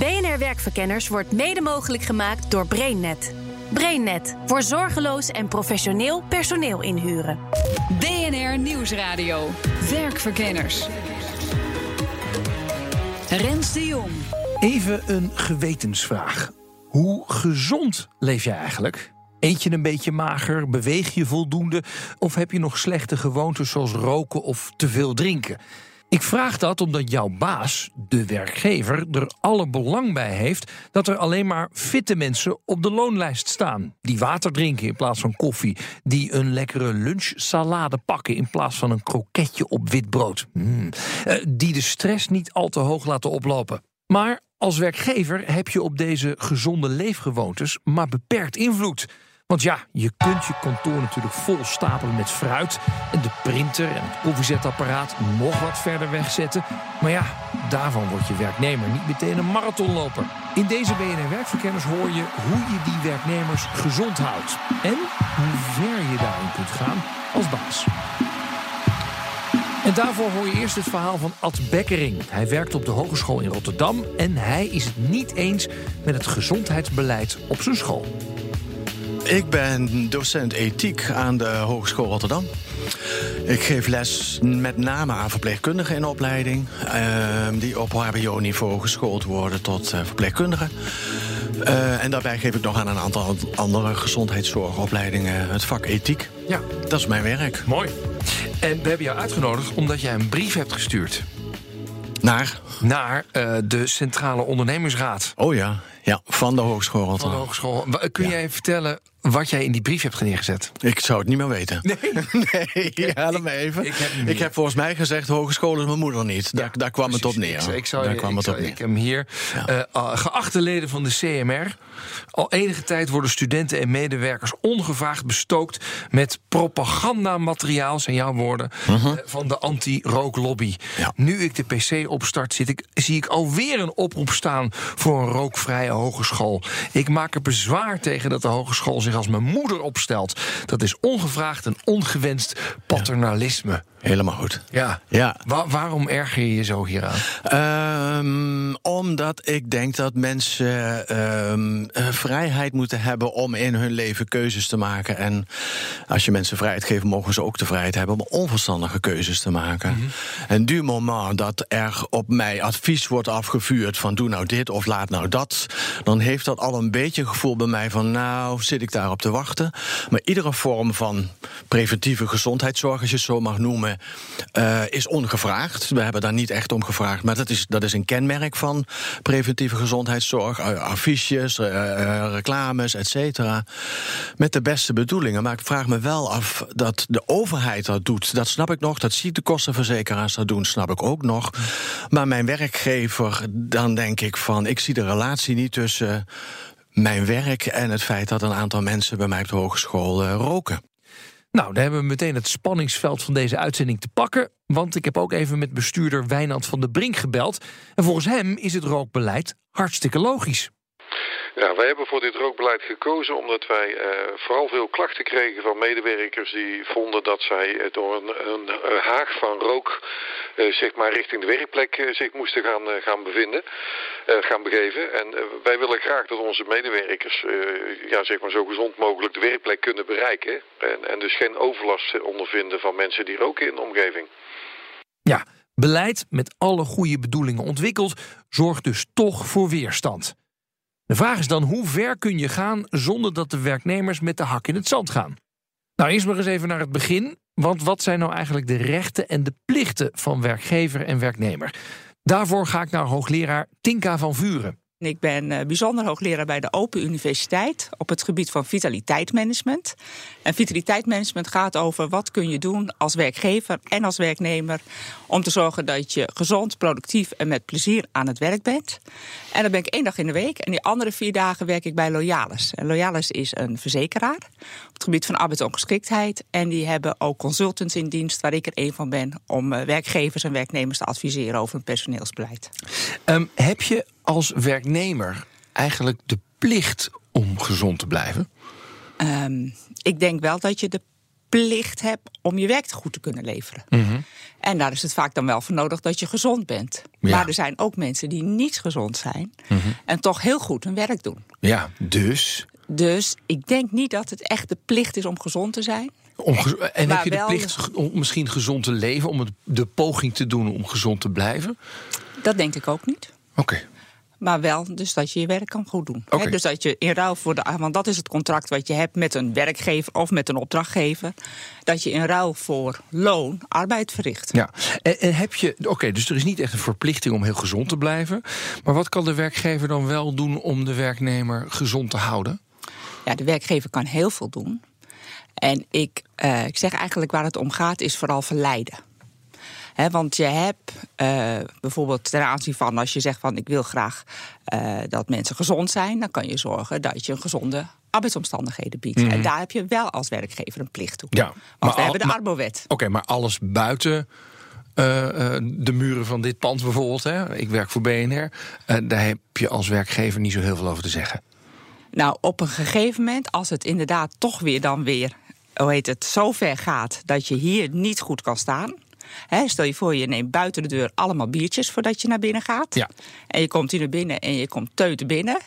BNR Werkverkenners wordt mede mogelijk gemaakt door BrainNet. BrainNet voor zorgeloos en professioneel personeel inhuren. BNR Nieuwsradio. Werkverkenners. Rens de Jong. Even een gewetensvraag. Hoe gezond leef jij eigenlijk? Eet je een beetje mager? Beweeg je voldoende? Of heb je nog slechte gewoontes zoals roken of te veel drinken? Ik vraag dat omdat jouw baas, de werkgever, er alle belang bij heeft dat er alleen maar fitte mensen op de loonlijst staan. Die water drinken in plaats van koffie. Die een lekkere lunchsalade pakken in plaats van een kroketje op wit brood. Mm. Eh, die de stress niet al te hoog laten oplopen. Maar als werkgever heb je op deze gezonde leefgewoontes maar beperkt invloed. Want ja, je kunt je kantoor natuurlijk vol stapelen met fruit. En de printer en het koffiezetapparaat nog wat verder wegzetten. Maar ja, daarvan wordt je werknemer niet meteen een marathonloper. In deze BNR Werkverkenners hoor je hoe je die werknemers gezond houdt. En hoe ver je daarin kunt gaan als baas. En daarvoor hoor je eerst het verhaal van Ad Bekkering. Hij werkt op de hogeschool in Rotterdam en hij is het niet eens met het gezondheidsbeleid op zijn school. Ik ben docent ethiek aan de Hogeschool Rotterdam. Ik geef les met name aan verpleegkundigen in opleiding... Uh, die op hbo-niveau geschoold worden tot uh, verpleegkundigen. Uh, en daarbij geef ik nog aan een aantal andere gezondheidszorgopleidingen het vak ethiek. Ja. Dat is mijn werk. Mooi. En we hebben jou uitgenodigd omdat jij een brief hebt gestuurd. Naar? Naar uh, de Centrale Ondernemersraad. Oh ja, ja van de Hogeschool Rotterdam. Van de Hogeschool. Kun ja. jij vertellen wat jij in die brief hebt neergezet? Ik zou het niet meer weten. Nee? nee, help me even. Ik, ik, heb, ik heb, volgens mij gezegd, hogeschool is mijn moeder niet. Daar, ja, daar kwam precies. het op neer. Ik, ik zou, daar kwam het op neer. Ik heb hem hier. Ja. Uh, geachte leden van de CMR. Al enige tijd worden studenten en medewerkers ongevraagd bestookt... met propagandamateriaal, zijn jouw woorden, uh -huh. uh, van de anti-rooklobby. Ja. Nu ik de PC opstart, zit ik, zie ik alweer een oproep staan... voor een rookvrije hogeschool. Ik maak er bezwaar tegen dat de hogeschool als mijn moeder opstelt. Dat is ongevraagd en ongewenst paternalisme. Helemaal goed. Ja. ja. Wa waarom erger je je zo hieraan? Um, omdat ik denk dat mensen um, vrijheid moeten hebben om in hun leven keuzes te maken. En als je mensen vrijheid geeft, mogen ze ook de vrijheid hebben om onverstandige keuzes te maken. Mm -hmm. En du moment dat er op mij advies wordt afgevuurd van doe nou dit of laat nou dat, dan heeft dat al een beetje een gevoel bij mij van nou zit ik daarop te wachten. Maar iedere vorm van preventieve gezondheidszorg, als je het zo mag noemen, uh, is ongevraagd. We hebben daar niet echt om gevraagd. Maar dat is, dat is een kenmerk van preventieve gezondheidszorg. Uh, affiches, reclames, et cetera. Met de beste bedoelingen. Maar ik vraag me wel af dat de overheid dat doet. Dat snap ik nog. Dat ziektekostenverzekeraars dat doen, snap ik ook nog. Maar mijn werkgever, dan denk ik van... ik zie de relatie niet tussen mijn werk en het feit dat een aantal mensen bij mij op de hogeschool roken. Nou, dan hebben we meteen het spanningsveld van deze uitzending te pakken. Want ik heb ook even met bestuurder Wijnand van der Brink gebeld. En volgens hem is het rookbeleid hartstikke logisch. Ja, wij hebben voor dit rookbeleid gekozen omdat wij uh, vooral veel klachten kregen van medewerkers die vonden dat zij door een, een, haag van rook uh, zeg maar richting de werkplek uh, zich moesten gaan, gaan bevinden, gaan begeven. En wij willen graag dat onze medewerkers ja, zeg maar zo gezond mogelijk de werkplek kunnen bereiken. En, en dus geen overlast ondervinden van mensen die roken in de omgeving. Ja, beleid met alle goede bedoelingen ontwikkeld zorgt dus toch voor weerstand. De vraag is dan hoe ver kun je gaan zonder dat de werknemers met de hak in het zand gaan? Nou, eerst maar eens even naar het begin. Want wat zijn nou eigenlijk de rechten en de plichten van werkgever en werknemer? Daarvoor ga ik naar hoogleraar Tinka van Vuren. Ik ben eh, bijzonder hoogleraar bij de Open Universiteit op het gebied van vitaliteitsmanagement. En vitaliteitsmanagement gaat over wat kun je doen als werkgever en als werknemer om te zorgen dat je gezond, productief en met plezier aan het werk bent. En dan ben ik één dag in de week en die andere vier dagen werk ik bij Loyalis. En Loyalis is een verzekeraar op het gebied van arbeidsongeschiktheid. En die hebben ook consultants in dienst, waar ik er één van ben, om eh, werkgevers en werknemers te adviseren over hun personeelsbeleid. Ehm, heb je als werknemer eigenlijk de plicht om gezond te blijven? Ehm, ik denk wel dat je de plicht hebt om je werk goed te kunnen leveren. Mhm. En daar is het vaak dan wel voor nodig dat je gezond bent. Ja. Maar er zijn ook mensen die niet gezond zijn Mhm. en toch heel goed hun werk doen. Ja, dus. Dus ik denk niet dat het echt de plicht is om gezond te zijn. Om en Maar heb je de plicht ge- om misschien gezond te leven, om de poging te doen om gezond te blijven? Dat denk ik ook niet. Oké. Maar wel dus dat je je werk kan goed doen. Dus dat je in ruil voor de. Want dat is het contract wat je hebt met een werkgever of met een opdrachtgever. Dat je in ruil voor loon arbeid verricht. Ja, en, en heb je. Oké, dus er is niet echt een verplichting om heel gezond te blijven. Maar wat kan de werkgever dan wel doen om de werknemer gezond te houden? Ja, de werkgever kan heel veel doen. En ik, eh, ik zeg eigenlijk waar het om gaat, is vooral verleiden. Want je hebt eh, bijvoorbeeld ten aanzien van als je zegt van ik wil graag eh, dat mensen gezond zijn, dan kan je zorgen dat je een gezonde arbeidsomstandigheden biedt. En daar heb je wel als werkgever een plicht toe. Ja, Want maar we al- hebben de Arbowet. Oké, maar alles buiten eh, de muren van dit pand bijvoorbeeld. Hè? Ik werk voor BNR. daar heb je als werkgever niet zo heel veel over te zeggen. Nou, op een gegeven moment, als het inderdaad toch weer dan weer, hoe heet het, zo ver gaat dat je hier niet goed kan staan. Stel je voor, je neemt buiten de deur allemaal biertjes voordat je naar binnen gaat. Ja. En je komt hier naar binnen en je komt teuten binnen.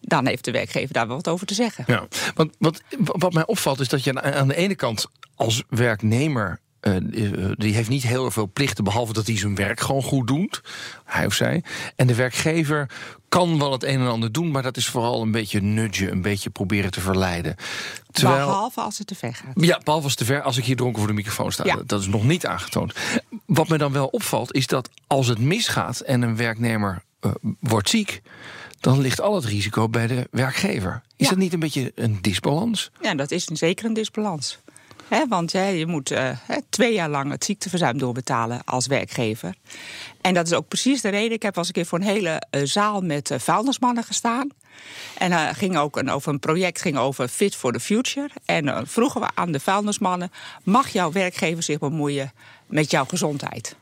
Dan heeft de werkgever daar wel wat over te zeggen. Ja, want wat, wat mij opvalt is dat je aan- de ene kant als werknemer. eh, die- die heeft niet heel veel plichten, behalve dat hij zijn werk gewoon goed doet. Hij of zij. En de werkgever kan wel het een en ander doen, maar dat is vooral een beetje nudgen, een beetje proberen te verleiden. Terwijl, Behalve als het te ver gaat. ja, behalve als, te ver, als ik hier dronken voor de microfoon sta. Ja. Dat is nog niet aangetoond. Wat me dan wel opvalt, is dat als het misgaat en een werknemer eh, wordt ziek, dan ligt al het risico bij de werkgever. Is Ja. dat niet een beetje een disbalans? Ja, dat is zeker een disbalans. Hè, want hè, je moet eh, twee jaar lang het ziekteverzuim doorbetalen als werkgever. En dat is ook precies de reden. Ik heb eens een keer voor een hele eh, zaal met eh, vuilnismannen gestaan. En ging ook een, over een project ging over Fit for the Future. En vroegen we aan de vuilnismannen: mag jouw werkgever zich bemoeien met jouw gezondheid?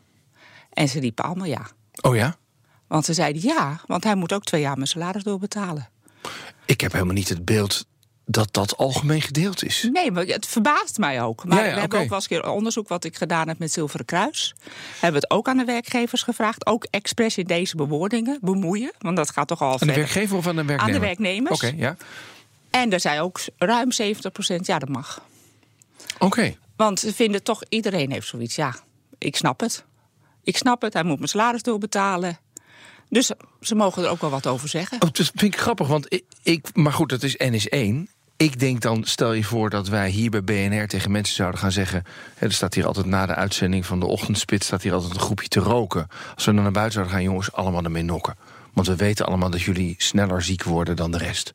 En ze riepen allemaal ja. Oh ja? Want ze zeiden ja, want hij moet ook twee jaar mijn salaris doorbetalen. Ik heb helemaal niet het beeld dat dat algemeen gedeeld is. Nee, maar het verbaast mij ook. Maar Ja, ja, we hebben ook wel eens een keer onderzoek wat ik gedaan heb met Zilveren Kruis. Hebben we het ook aan de werkgevers gevraagd. Ook expres in deze bewoordingen bemoeien. Want dat gaat toch al Aan de werkgever of aan de werknemer? Aan de werknemers. Oké, ja. En er zei ook ruim 70% ja, dat mag. Oké. Want ze vinden toch, iedereen heeft zoiets. Ja, ik snap het. Ik snap het, hij moet mijn salaris doorbetalen. Dus ze mogen er ook wel wat over zeggen. Oh, dat vind ik grappig, want ik, ik... Maar goed, dat is N is één. Ik denk dan, stel je voor dat wij hier bij BNR tegen mensen zouden gaan zeggen... Hè, er staat hier altijd na de uitzending van de ochtendspit... staat hier altijd een groepje te roken. Als we dan naar buiten zouden gaan, jongens, allemaal ermee nokken. Want we weten allemaal dat jullie sneller ziek worden dan de rest.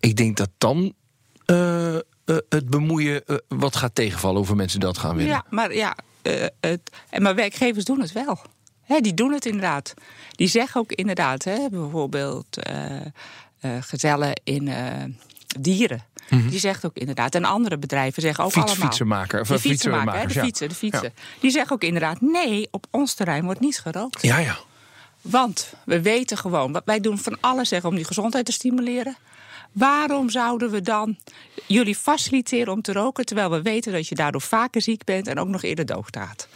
Ik denk dat dan eh, eh, het bemoeien eh, wat gaat tegenvallen... hoeveel mensen dat gaan willen. Ja, maar ja, het, maar werkgevers doen het wel. Hè, die doen het inderdaad. Die zeggen ook inderdaad, hè, bijvoorbeeld gezellen in dieren. Die zegt ook inderdaad. En andere bedrijven zeggen ook allemaal. Of De eh, fietsenmaker, hè, de ja. fietsen, de fietsen. Die zeggen ook inderdaad, nee, op ons terrein wordt niet gerookt. Ja, ja. Want we weten gewoon, wij doen van alles zeggen om die gezondheid te stimuleren. Waarom zouden we dan jullie faciliteren om te roken... terwijl we weten dat je daardoor vaker ziek bent en ook nog eerder doodgaat?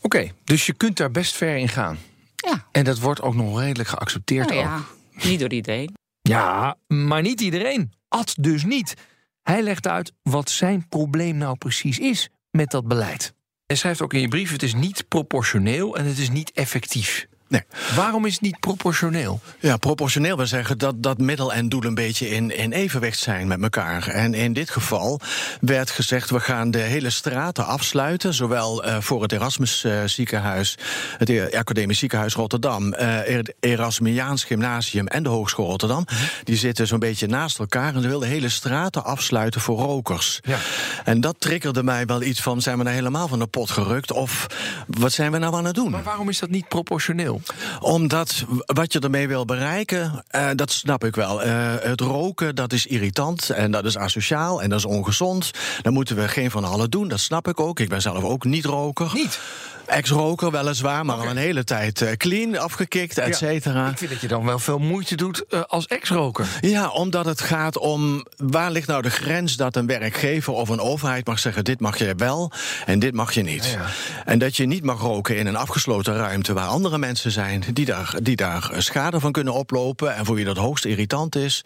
Oké, dus je kunt daar best ver in gaan. Ja, En dat wordt ook nog redelijk geaccepteerd nou ook. ja, niet door iedereen. Ja, maar niet iedereen. Ad dus niet. Hij legt uit wat zijn probleem nou precies is met dat beleid. Hij schrijft ook in je brief: het is niet proportioneel en het is niet effectief. Nee. Waarom is het niet proportioneel? Ja, proportioneel wil zeggen dat, dat middel en doel een beetje in, in evenwicht zijn met elkaar. En in dit geval werd gezegd: we gaan de hele straten afsluiten. Zowel uh, voor het Erasmus uh, ziekenhuis, het e- Academisch Ziekenhuis Rotterdam, uh, het Erasmiaans Gymnasium en de Hogeschool Rotterdam. Mhm. Die zitten zo'n beetje naast elkaar en ze wilden de hele straten afsluiten voor rokers. Ja. En dat triggerde mij wel iets van: zijn we nou helemaal van de pot gerukt? Of wat zijn we nou aan het doen? Maar waarom is dat niet proportioneel? Omdat wat je ermee wil bereiken, uh, dat snap ik wel. Uh, het roken, dat is irritant en dat is asociaal en dat is ongezond. Daar moeten we geen van allen doen, dat snap ik ook. Ik ben zelf ook niet roker. Niet? Ex-roker weliswaar, maar okay. al een hele tijd uh, clean, afgekikt, et cetera. Ja, ik vind dat je dan wel veel moeite doet uh, als ex-roker. Ja, omdat het gaat om waar ligt nou de grens dat een werkgever of een overheid mag zeggen: dit mag je wel en dit mag je niet. Ja. En dat je niet mag roken in een afgesloten ruimte waar andere mensen zijn die daar, die daar schade van kunnen oplopen en voor wie dat hoogst irritant is.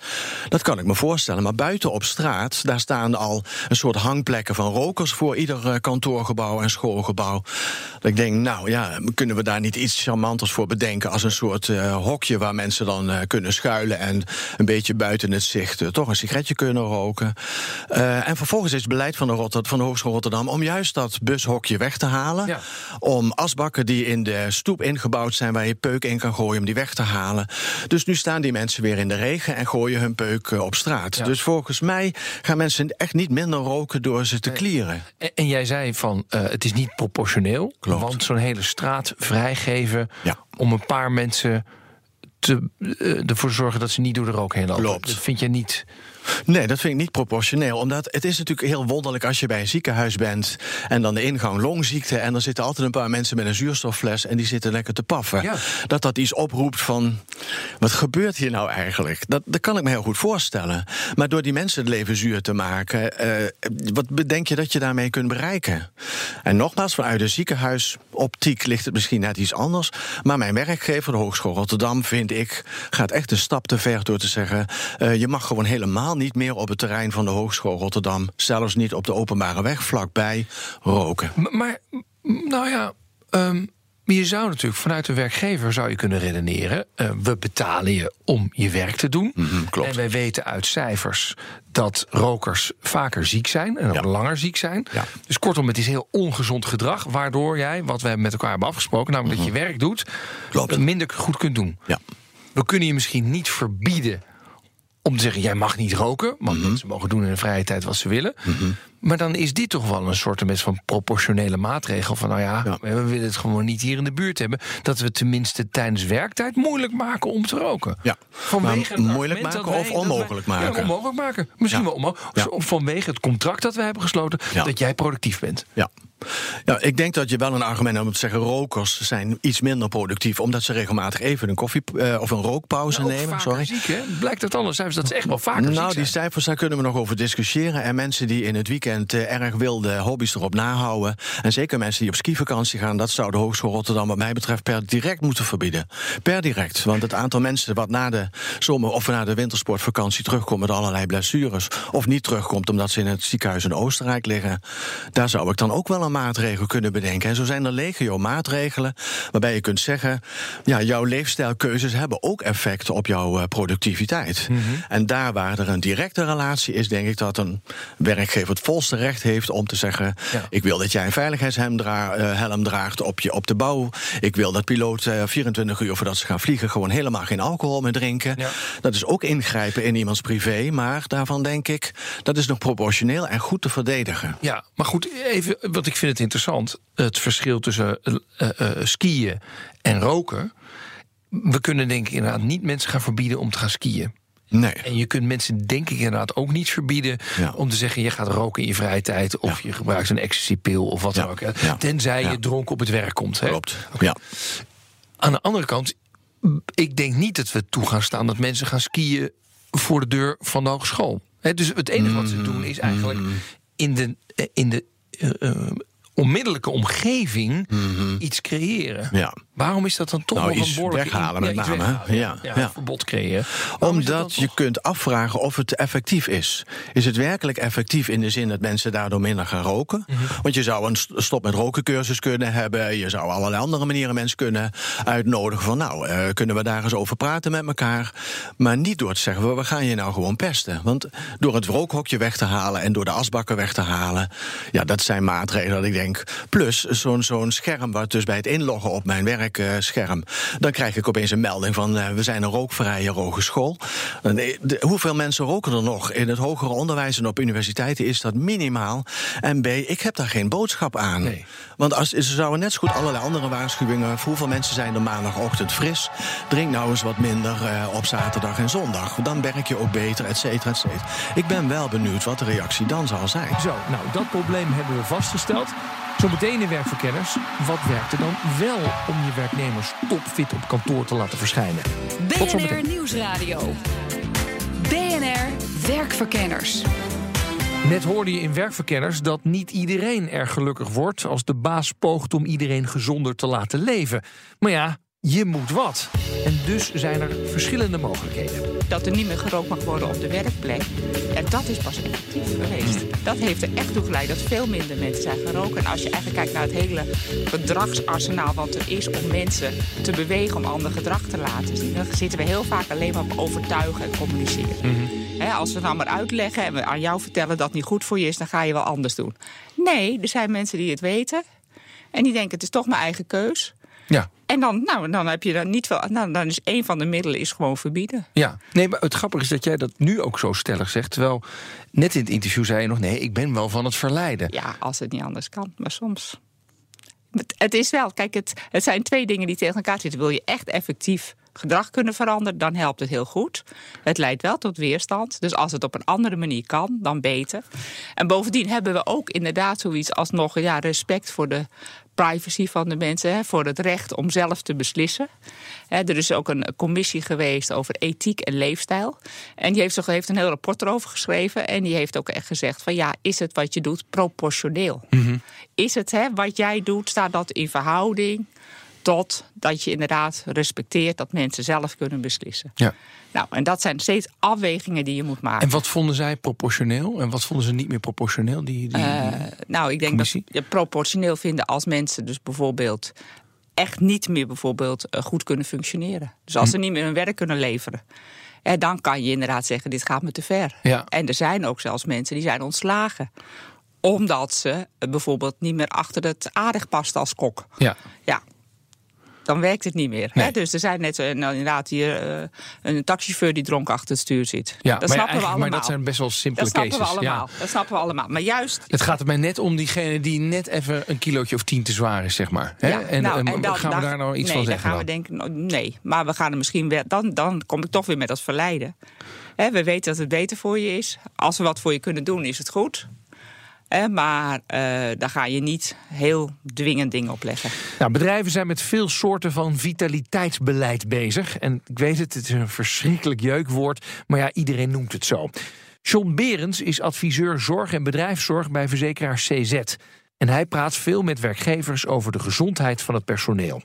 Dat kan ik me voorstellen. Maar buiten op straat, daar staan al een soort hangplekken van rokers voor ieder kantoorgebouw en schoolgebouw. Ik denk, nou ja, kunnen we daar niet iets charmanters voor bedenken als een soort uh, hokje waar mensen dan uh, kunnen schuilen en een beetje buiten het zicht uh, toch een sigaretje kunnen roken. en vervolgens is het beleid van de, Rotter van de Hogeschool Rotterdam om juist dat bushokje weg te halen. Ja. Om asbakken die in de stoep ingebouwd zijn waar je peuk in kan gooien, om die weg te halen. Dus nu staan die mensen weer in de regen en gooien hun peuk op straat. Ja. Dus volgens mij gaan mensen echt niet minder roken door ze te klieren. En, en jij zei van het is niet proportioneel. Klopt. Want zo'n hele straat vrijgeven Ja. om een paar mensen te, uh, ervoor zorgen dat ze niet door de rook heen lopen. Klopt. Dat vind je niet. Nee, dat vind ik niet proportioneel. Omdat het is natuurlijk heel wonderlijk als je bij een ziekenhuis bent en dan de ingang longziekte en er zitten altijd een paar mensen met een zuurstoffles en die zitten lekker te paffen. Ja. Dat dat iets oproept van wat gebeurt hier nou eigenlijk? Dat, dat kan ik me heel goed voorstellen. Maar door die mensen het leven zuur te maken, uh, wat bedenk je dat je daarmee kunt bereiken? En nogmaals, vanuit de ziekenhuisoptiek ligt het misschien net iets anders. Maar mijn werkgever, de Hogeschool Rotterdam, vind ik, gaat echt een stap te ver door te zeggen: uh, je mag gewoon helemaal niet meer op het terrein van de Hogeschool Rotterdam, zelfs niet op de openbare weg vlakbij, roken. Maar, maar nou ja. Um, je zou natuurlijk vanuit de werkgever zou je kunnen redeneren. Uh, we betalen je om je werk te doen. Mm -hmm, klopt. En wij weten uit cijfers dat rokers vaker ziek zijn en ook Ja. langer ziek zijn. Ja. Dus kortom, het is heel ongezond gedrag. Waardoor jij, wat we met elkaar hebben afgesproken, namelijk dat je werk doet, Mhm. Klopt. minder goed kunt doen. Ja. We kunnen je misschien niet verbieden om te zeggen: jij mag niet roken. Want Mhm. mensen mogen doen in de vrije tijd wat ze willen. Maar dan is dit toch wel een soort van proportionele maatregel. Van nou ja, Ja. we willen het gewoon niet hier in de buurt hebben. Dat we tenminste tijdens werktijd moeilijk maken om te roken. Ja. Vanwege moeilijk maken dat of dat onmogelijk wij- maken? Ja, onmogelijk maken. Misschien Ja. wel onmogelijk. Ja. Vanwege het contract dat we hebben gesloten. Dat jij productief bent. Ja. Ja, ik denk dat je wel een argument hebt om te zeggen: rokers zijn iets minder productief, omdat ze regelmatig even een koffie eh, of een rookpauze Ook nemen. Sorry. ziek, hè? Blijkt alle cijfers dat ze echt wel vaker ziek Nou, die cijfers, daar kunnen we nog over discussiëren. En mensen die in het weekend eh, erg wilde hobby's erop nahouden. En zeker mensen die op skivakantie gaan, dat zou de Hogeschool Rotterdam, wat mij betreft, per direct moeten verbieden. Per direct. Want het aantal mensen wat na de zomer of na de wintersportvakantie terugkomt met allerlei blessures. of niet terugkomt omdat ze in het ziekenhuis in Oostenrijk liggen. daar zou ik dan ook wel een maatregel kunnen bedenken. En zo zijn er legio maatregelen waarbij je kunt zeggen: ja, jouw leefstijlkeuzes hebben ook effect op jouw eh, productiviteit. En daar waar er een directe relatie is, denk ik dat een werkgever het volste recht heeft om te zeggen: Ja. ik wil dat jij een veiligheidshelm dra eh, helm draagt op, je, op de bouw. Ik wil dat piloten 24 uur voordat ze gaan vliegen gewoon helemaal geen alcohol meer drinken. Ja. Dat is ook ingrijpen in iemands privé, maar daarvan denk ik dat is nog proportioneel en goed te verdedigen. Ja, maar goed, even, want ik vind het interessant. Het verschil tussen eh, eh, eh, skiën en roken. We kunnen denk ik inderdaad niet mensen gaan verbieden om te gaan skiën. Nee. En je kunt mensen denk ik inderdaad ook niet verbieden... Ja. om te zeggen, je gaat roken in je vrije tijd... of je gebruikt een ecstasy-pil of wat dan ook. Tenzij je dronken op het werk komt. Hè? Klopt. Ja. Aan de andere kant, ik denk niet dat we toe gaan staan... dat mensen gaan skiën voor de deur van de hogeschool. Dus het enige wat ze doen is eigenlijk... in de, in de eh, eh, onmiddellijke omgeving iets creëren. Ja. Waarom is dat dan toch Nou, nog een weghalen met name, ja. ja, Ja. verbod creëren. Omdat je kunt afvragen of het effectief is. Is het werkelijk effectief in de zin dat mensen daardoor minder gaan roken? Mhm. Want je zou een st- stop met roken cursus kunnen hebben. Je zou allerlei andere manieren mensen kunnen uitnodigen. Van nou, eh, kunnen we daar eens over praten met elkaar? Maar niet door te zeggen, we gaan je nou gewoon pesten. Want door het rookhokje weg te halen en door de asbakken weg te halen... ja, dat zijn maatregelen dat ik denk. Plus zo'n zo'n scherm, wat dus bij het inloggen op mijn werkscherm... dan krijg ik opeens een melding van eh, we zijn een rookvrije hogeschool. Eh, de- hoeveel mensen roken er nog? In het hogere onderwijs en op universiteiten is dat minimaal. En B, ik heb daar geen boodschap aan. Nee. Want als, ze zouden net zo goed allerlei andere waarschuwingen... voor hoeveel mensen zijn er maandagochtend fris... drink nou eens wat minder eh, op zaterdag en zondag. Dan werk je ook beter, et cetera, et cetera. Ik ben wel benieuwd wat de reactie dan zal zijn. Zo, nou, dat probleem hebben we vastgesteld. Zometeen in Werkverkenners. Wat werkt er dan wel om je werknemers topfit op kantoor te laten verschijnen? BNR. Nieuwsradio. BNR Werkverkenners. Net hoorde je in Werkverkenners dat niet iedereen er gelukkig wordt... als de baas poogt om iedereen gezonder te laten leven. Maar ja, je moet wat. En dus zijn er verschillende mogelijkheden. Dat er niet meer gerookt mag worden op de werkplek. En dat is pas effectief geweest. Dat heeft er echt toe geleid dat veel minder mensen zijn gaan roken. En als je eigenlijk kijkt naar het hele gedragsarsenaal wat er is om mensen te bewegen om ander gedrag te laten zien, dan zitten we heel vaak alleen maar op overtuigen en communiceren. Hè, als we nou maar uitleggen en we aan jou vertellen dat het niet goed voor je is, dan ga je wel anders doen. Nee, er zijn mensen die het weten en die denken het is toch mijn eigen keus. Ja, En dan, nou, dan heb je dan niet veel. Nou, dan is een van de middelen is gewoon verbieden. ja. Nee, maar het grappige is dat jij dat nu ook zo stellig zegt. Terwijl net in het interview zei je nog... nee, ik ben wel van het verleiden. Ja, als het niet anders kan, maar soms. Het, het is wel, kijk, het, het zijn twee dingen die tegen elkaar zitten. Wil je echt effectief gedrag kunnen veranderen, dan helpt het heel goed. Het leidt wel tot weerstand. Dus als het op een andere manier kan, dan beter. En bovendien hebben we ook inderdaad zoiets als nog ja, respect voor de privacy van de mensen, hè, voor het recht om zelf te beslissen. Hè, er is ook een commissie geweest over ethiek en leefstijl. En die heeft, heeft een heel rapport erover geschreven. En die heeft ook echt gezegd van ja, is het wat je doet proportioneel? Is het hè, wat jij doet, staat dat in verhouding tot dat je inderdaad respecteert dat mensen zelf kunnen beslissen? Ja. Nou, en dat zijn steeds afwegingen die je moet maken. En wat vonden zij proportioneel? En wat vonden ze niet meer proportioneel? Die, die, Eh, nou, ik denk commissie? dat je proportioneel vinden als mensen dus bijvoorbeeld echt niet meer bijvoorbeeld eh, goed kunnen functioneren. Dus als Hm. ze niet meer hun werk kunnen leveren. eh, dan kan je inderdaad zeggen, dit gaat me te ver. Ja. En er zijn ook zelfs mensen die zijn ontslagen. Omdat ze eh, bijvoorbeeld niet meer achter het aardig past als kok. ja. Ja, dan werkt het niet meer. Nee. Hè? Dus er zijn net eh, nou, inderdaad hier eh, een taxichauffeur die dronken achter het stuur zit. Ja, dat snappen we allemaal. maar dat zijn best wel simpele dat snappen cases. we allemaal. Ja. Dat snappen we allemaal. Maar juist Het gaat er mij net om diegene die net even een kilootje of tien te zwaar is, zeg maar. Hè? Ja, en, nou, en en dan- gaan we daar nou iets nee, van zeggen? Dan gaan we denken, nou, nee, maar we gaan er misschien weer. Dan, dan kom ik toch weer met dat verleiden. Hè, we weten dat het beter voor je is. Als we wat voor je kunnen doen, is het goed. Maar eh, daar ga je niet heel dwingend dingen opleggen. Nou, bedrijven zijn met veel soorten van vitaliteitsbeleid bezig. En ik weet het, het is een verschrikkelijk jeukwoord, maar ja, iedereen noemt het zo. John Berends is adviseur zorg en bedrijfszorg bij verzekeraar CZ. En hij praat veel met werkgevers over de gezondheid van het personeel.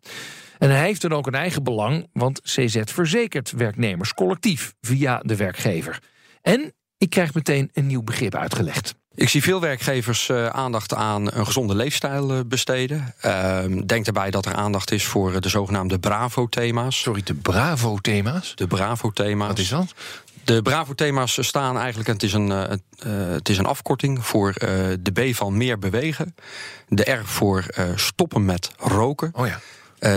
En hij heeft dan ook een eigen belang, want CZ verzekert werknemers collectief via de werkgever. En ik krijg meteen een nieuw begrip uitgelegd. Ik zie veel werkgevers eh, aandacht aan een gezonde leefstijl eh, besteden. Ehm, denk daarbij dat er aandacht is voor eh, de zogenaamde Bravo-thema's. Sorry, de Bravo-thema's? De Bravo-thema's. Wat is dat? De Bravo-thema's staan eigenlijk, het is een, het is een afkorting voor de B van meer bewegen. De R voor stoppen met roken. Oh ja.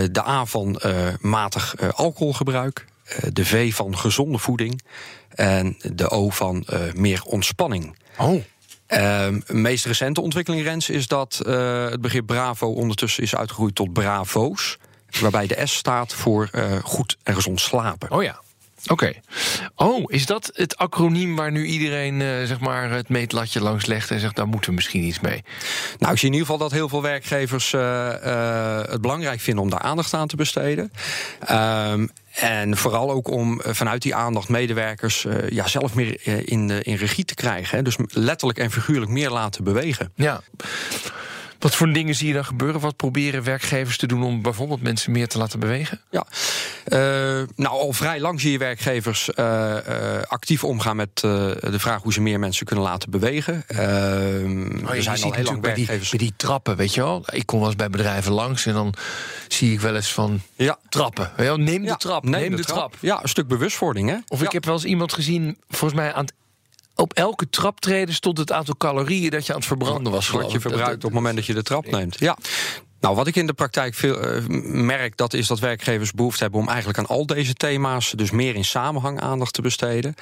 De A van matig alcoholgebruik. De V van gezonde voeding. En de O van meer ontspanning. Oh. Ehm, Een meest recente ontwikkeling, Rens, is dat eh, het begrip Bravo ondertussen is uitgegroeid tot Bravo's. Waarbij de S staat voor eh, goed en gezond slapen. Oh ja. Oké. Oh, is dat het acroniem waar nu iedereen eh, zeg maar het meetlatje langs legt en zegt daar moeten we misschien iets mee? Nou, ik zie in ieder geval dat heel veel werkgevers het belangrijk vinden om daar aandacht aan te besteden. Ehm, en vooral ook om eh, vanuit die aandacht medewerkers eh, ja, zelf meer eh, in, in regie te krijgen. Hè. Dus letterlijk en figuurlijk meer laten bewegen. Ja. Wat voor dingen zie je dan gebeuren? Wat proberen werkgevers te doen om bijvoorbeeld mensen meer te laten bewegen? Ja, uh, nou al vrij lang zie je werkgevers uh, uh, actief omgaan met de vraag hoe ze meer mensen kunnen laten bewegen. Oh, er zijn al heel lang bij die, bij die trappen, weet je wel. Ik kom wel eens bij bedrijven langs en dan zie ik wel eens van ja. trappen. Neem de ja, trap, neem, neem de, de trap. trap. Ja, een stuk bewustwording, hè? Of ik heb wel eens iemand gezien, volgens mij aan het op elke traptreden stond het aantal calorieën dat je aan het verbranden was. Wat je verbruikt op het moment dat je de trap neemt. Ja. Nou, wat ik in de praktijk veel uh, merk, dat is dat werkgevers behoefte hebben om eigenlijk aan al deze thema's, dus meer in samenhang aandacht te besteden.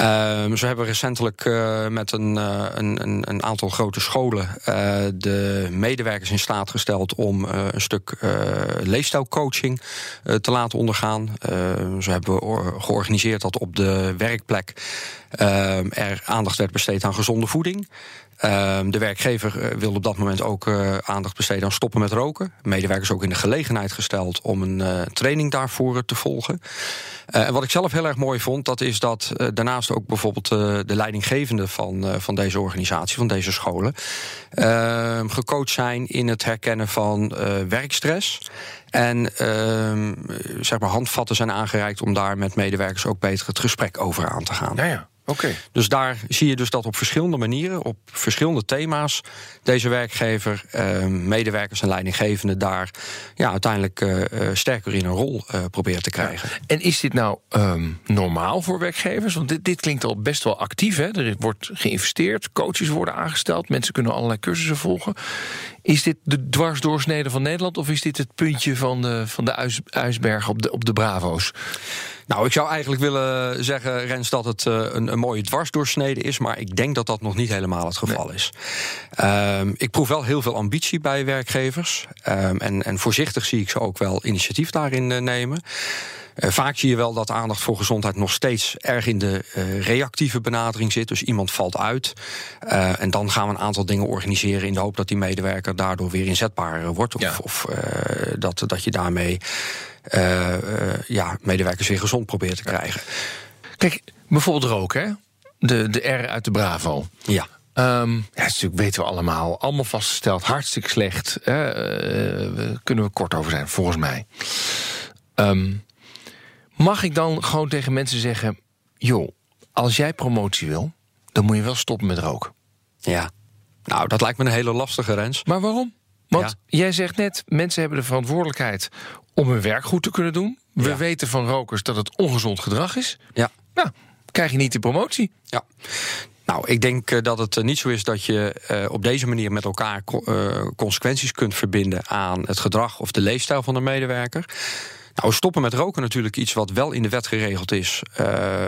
Uh, ze hebben recentelijk uh, met een, uh, een, een, aantal grote scholen de medewerkers in staat gesteld om een stuk leefstijlcoaching te laten ondergaan. ze hebben georganiseerd dat op de werkplek er aandacht werd besteed aan gezonde voeding. Ehm, de werkgever uh, wilde op dat moment ook uh, aandacht besteden aan stoppen met roken. Medewerkers ook in de gelegenheid gesteld om een uh, training daarvoor te volgen. en wat ik zelf heel erg mooi vond, dat is dat daarnaast ook bijvoorbeeld de leidinggevende van, van deze organisatie, van deze scholen, ehm, gecoacht zijn in het herkennen van werkstress. En ehm, zeg maar handvatten zijn aangereikt om daar met medewerkers ook beter het gesprek over aan te gaan. Ja, ja. Okay. Dus daar zie je dus dat op verschillende manieren, op verschillende thema's, deze werkgever, eh, medewerkers en leidinggevenden daar ja, uiteindelijk uh, sterker in een rol uh, proberen te krijgen. Ja. En is dit nou um, normaal voor werkgevers? Want dit, dit, klinkt al best wel actief. Hè? Er wordt geïnvesteerd, coaches worden aangesteld, mensen kunnen allerlei cursussen volgen. Is dit de dwarsdoorsnede van Nederland of is dit het puntje van de, van de ijsberg op de, op de Bravo's? Nou, ik zou eigenlijk willen zeggen, Rens, dat het uh, een, een, mooie dwarsdoorsnede is. Maar ik denk dat dat nog niet helemaal het geval nee. is. Um, ik proef wel heel veel ambitie bij werkgevers. Um, en, en voorzichtig zie ik ze ook wel initiatief daarin uh, nemen. Uh, vaak zie je wel dat aandacht voor gezondheid nog steeds erg in de uh, reactieve benadering zit. Dus iemand valt uit. Uh, en dan gaan we een aantal dingen organiseren in de hoop dat die medewerker daardoor weer inzetbaar wordt. Of, ja. of dat, dat je daarmee ja, medewerkers weer gezond probeert te krijgen. Kijk, bijvoorbeeld roken, hè? De, de R uit de Bravo. Ja. Um, ja, natuurlijk weten we allemaal. Allemaal vastgesteld, hartstikke slecht. Daar kunnen we kort over zijn, volgens mij. Um, Mag ik dan gewoon tegen mensen zeggen: joh, als jij promotie wil, dan moet je wel stoppen met roken? Ja, nou, dat lijkt me een hele lastige rens. Maar waarom? Want ja. jij zegt net: mensen hebben de verantwoordelijkheid om hun werk goed te kunnen doen. We ja. weten van rokers dat het ongezond gedrag is. Ja. Nou, krijg je niet de promotie. Ja. Nou, ik denk uh, dat het uh, niet zo is dat je uh, op deze manier met elkaar consequenties kunt verbinden aan het gedrag of de leefstijl van de medewerker. Nou, stoppen met roken natuurlijk iets wat wel in de wet geregeld is, uh,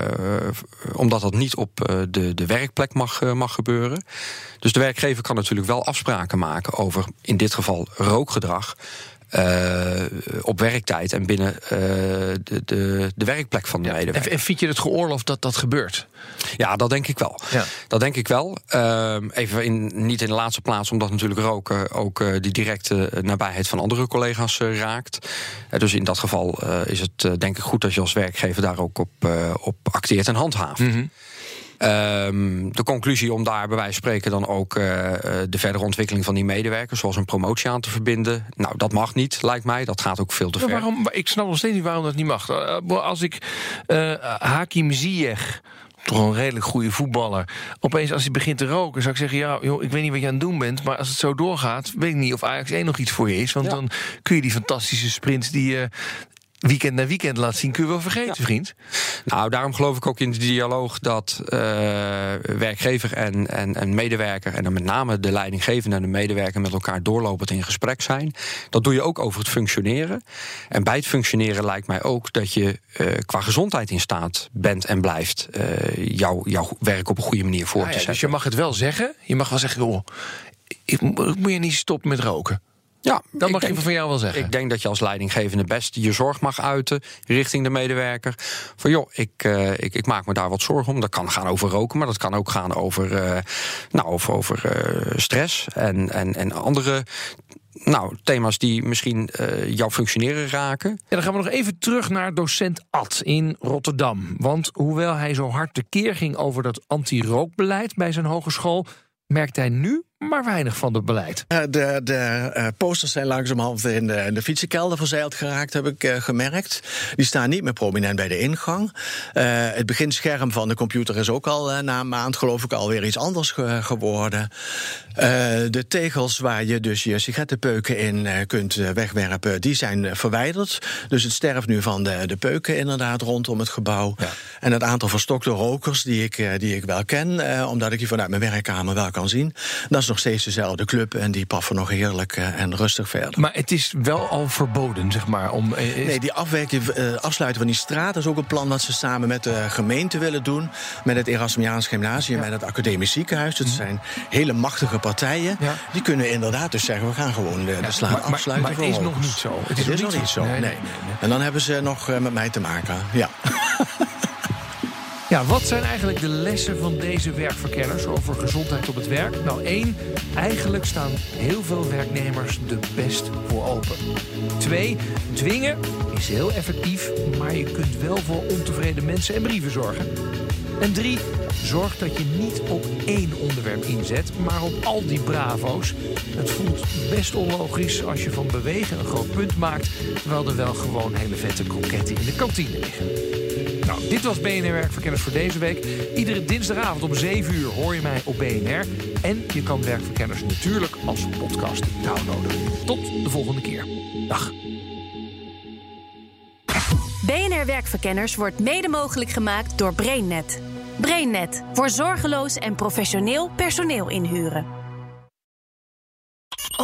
omdat dat niet op uh, de, de werkplek mag, uh, mag gebeuren. Dus de werkgever kan natuurlijk wel afspraken maken over, in dit geval, rookgedrag. Uh, op werktijd en binnen uh, de, de, de werkplek van de ja, medewerker. En, vind je het geoorloofd dat dat gebeurt? Ja, dat denk ik wel. Ja. Dat denk ik wel. Uh, even in, niet in de laatste plaats, omdat natuurlijk roken ook uh, die directe nabijheid van andere collega's raakt. dus in dat geval is het denk ik goed dat je als werkgever daar ook op, op acteert en handhaaft. Mm -hmm. Um, de conclusie om daar bij wijze van spreken dan ook uh, de verdere ontwikkeling van die medewerkers, zoals een promotie aan te verbinden. Nou, dat mag niet, lijkt mij. Dat gaat ook veel te ver. Waarom, ik snap nog steeds niet waarom dat niet mag. Als ik uh, Hakim Ziyech toch een redelijk goede voetballer. Opeens als hij begint te roken, zou ik zeggen... ja, joh, ik weet niet wat je aan het doen bent... maar als het zo doorgaat, weet ik niet of Ajax 1 nog iets voor je is. Want ja. dan kun je die fantastische sprints die je weekend na weekend laat zien, kun je wel vergeten, ja. vriend. Nou, daarom geloof ik ook in de dialoog dat uh, werkgever en, en, en medewerker, en dan met name de leidinggevende en de medewerker met elkaar doorlopend in gesprek zijn. Dat doe je ook over het functioneren. En bij het functioneren lijkt mij ook dat je uh, qua gezondheid in staat bent en blijft uh, jouw, jouw werk op een goede manier voor ah, te ja, zetten. Dus je mag het wel zeggen. Je mag wel zeggen, joh, ik, moet je niet stoppen met roken. Ja, dat mag ik denk, van jou wel zeggen. Ik denk dat je als leidinggevende best je zorg mag uiten richting de medewerker. Van joh, ik, uh, ik, ik, maak me daar wat zorgen om. Dat kan gaan over roken, maar dat kan ook gaan over, uh, nou, over, over uh, stress en, en, en andere nou, thema's die misschien uh, jouw functioneren raken. En dan gaan we nog even terug naar docent Ad in Rotterdam. Want hoewel hij zo hard tekeer ging over dat anti-rookbeleid bij zijn hogeschool, merkt hij nu maar weinig van het beleid. Uh, de de uh, posters zijn langzamerhand in de, in de fietsenkelder verzeild geraakt, heb ik uh, gemerkt. Die staan niet meer prominent bij de ingang. het beginscherm van de computer is ook al na een maand, geloof ik, alweer iets anders ge geworden. de tegels waar je dus je sigarettenpeuken in kunt wegwerpen, die zijn verwijderd. Dus het sterft nu van de, de peuken inderdaad rondom het gebouw. Ja. En het aantal verstokte rokers die ik, die ik wel ken, omdat ik die vanuit mijn werkkamer wel kan zien, dat is nog steeds dezelfde club en die paffen nog heerlijk uh, en rustig verder. Maar het is wel al verboden, zeg maar. Om, uh, Nee, die afwerking, uh, afsluiten van die straat is ook een plan dat ze samen met de gemeente willen doen. Met het Erasmiaans Gymnasium ja. en het Academisch Ziekenhuis. Dat zijn hele machtige partijen. Ja. Die kunnen inderdaad dus zeggen: we gaan gewoon de, de maar, afsluiten. Maar, maar het is nog niet zo. Het is, het is nog niet zo. Nee, nee. nee, En dan hebben ze nog met mij te maken. Ja. Ja, wat zijn eigenlijk de lessen van deze werkverkenners over gezondheid op het werk? Nou, één, eigenlijk staan heel veel werknemers de best voor open. Twee, dwingen is heel effectief, maar je kunt wel voor ontevreden mensen en brieven zorgen. En drie, zorg dat je niet op één onderwerp inzet, maar op al die bravo's. Het voelt best onlogisch als je van bewegen een groot punt maakt, terwijl er wel gewoon hele vette kroketten in de kantine liggen. Nou, dit was BNR Werkverkenners voor deze week. Iedere dinsdagavond om 7 uur hoor je mij op BNR. En je kan Werkverkenners natuurlijk als podcast downloaden. Tot de volgende keer. Dag. BNR Werkverkenners wordt mede mogelijk gemaakt door BrainNet. BrainNet voor zorgeloos en professioneel personeel inhuren.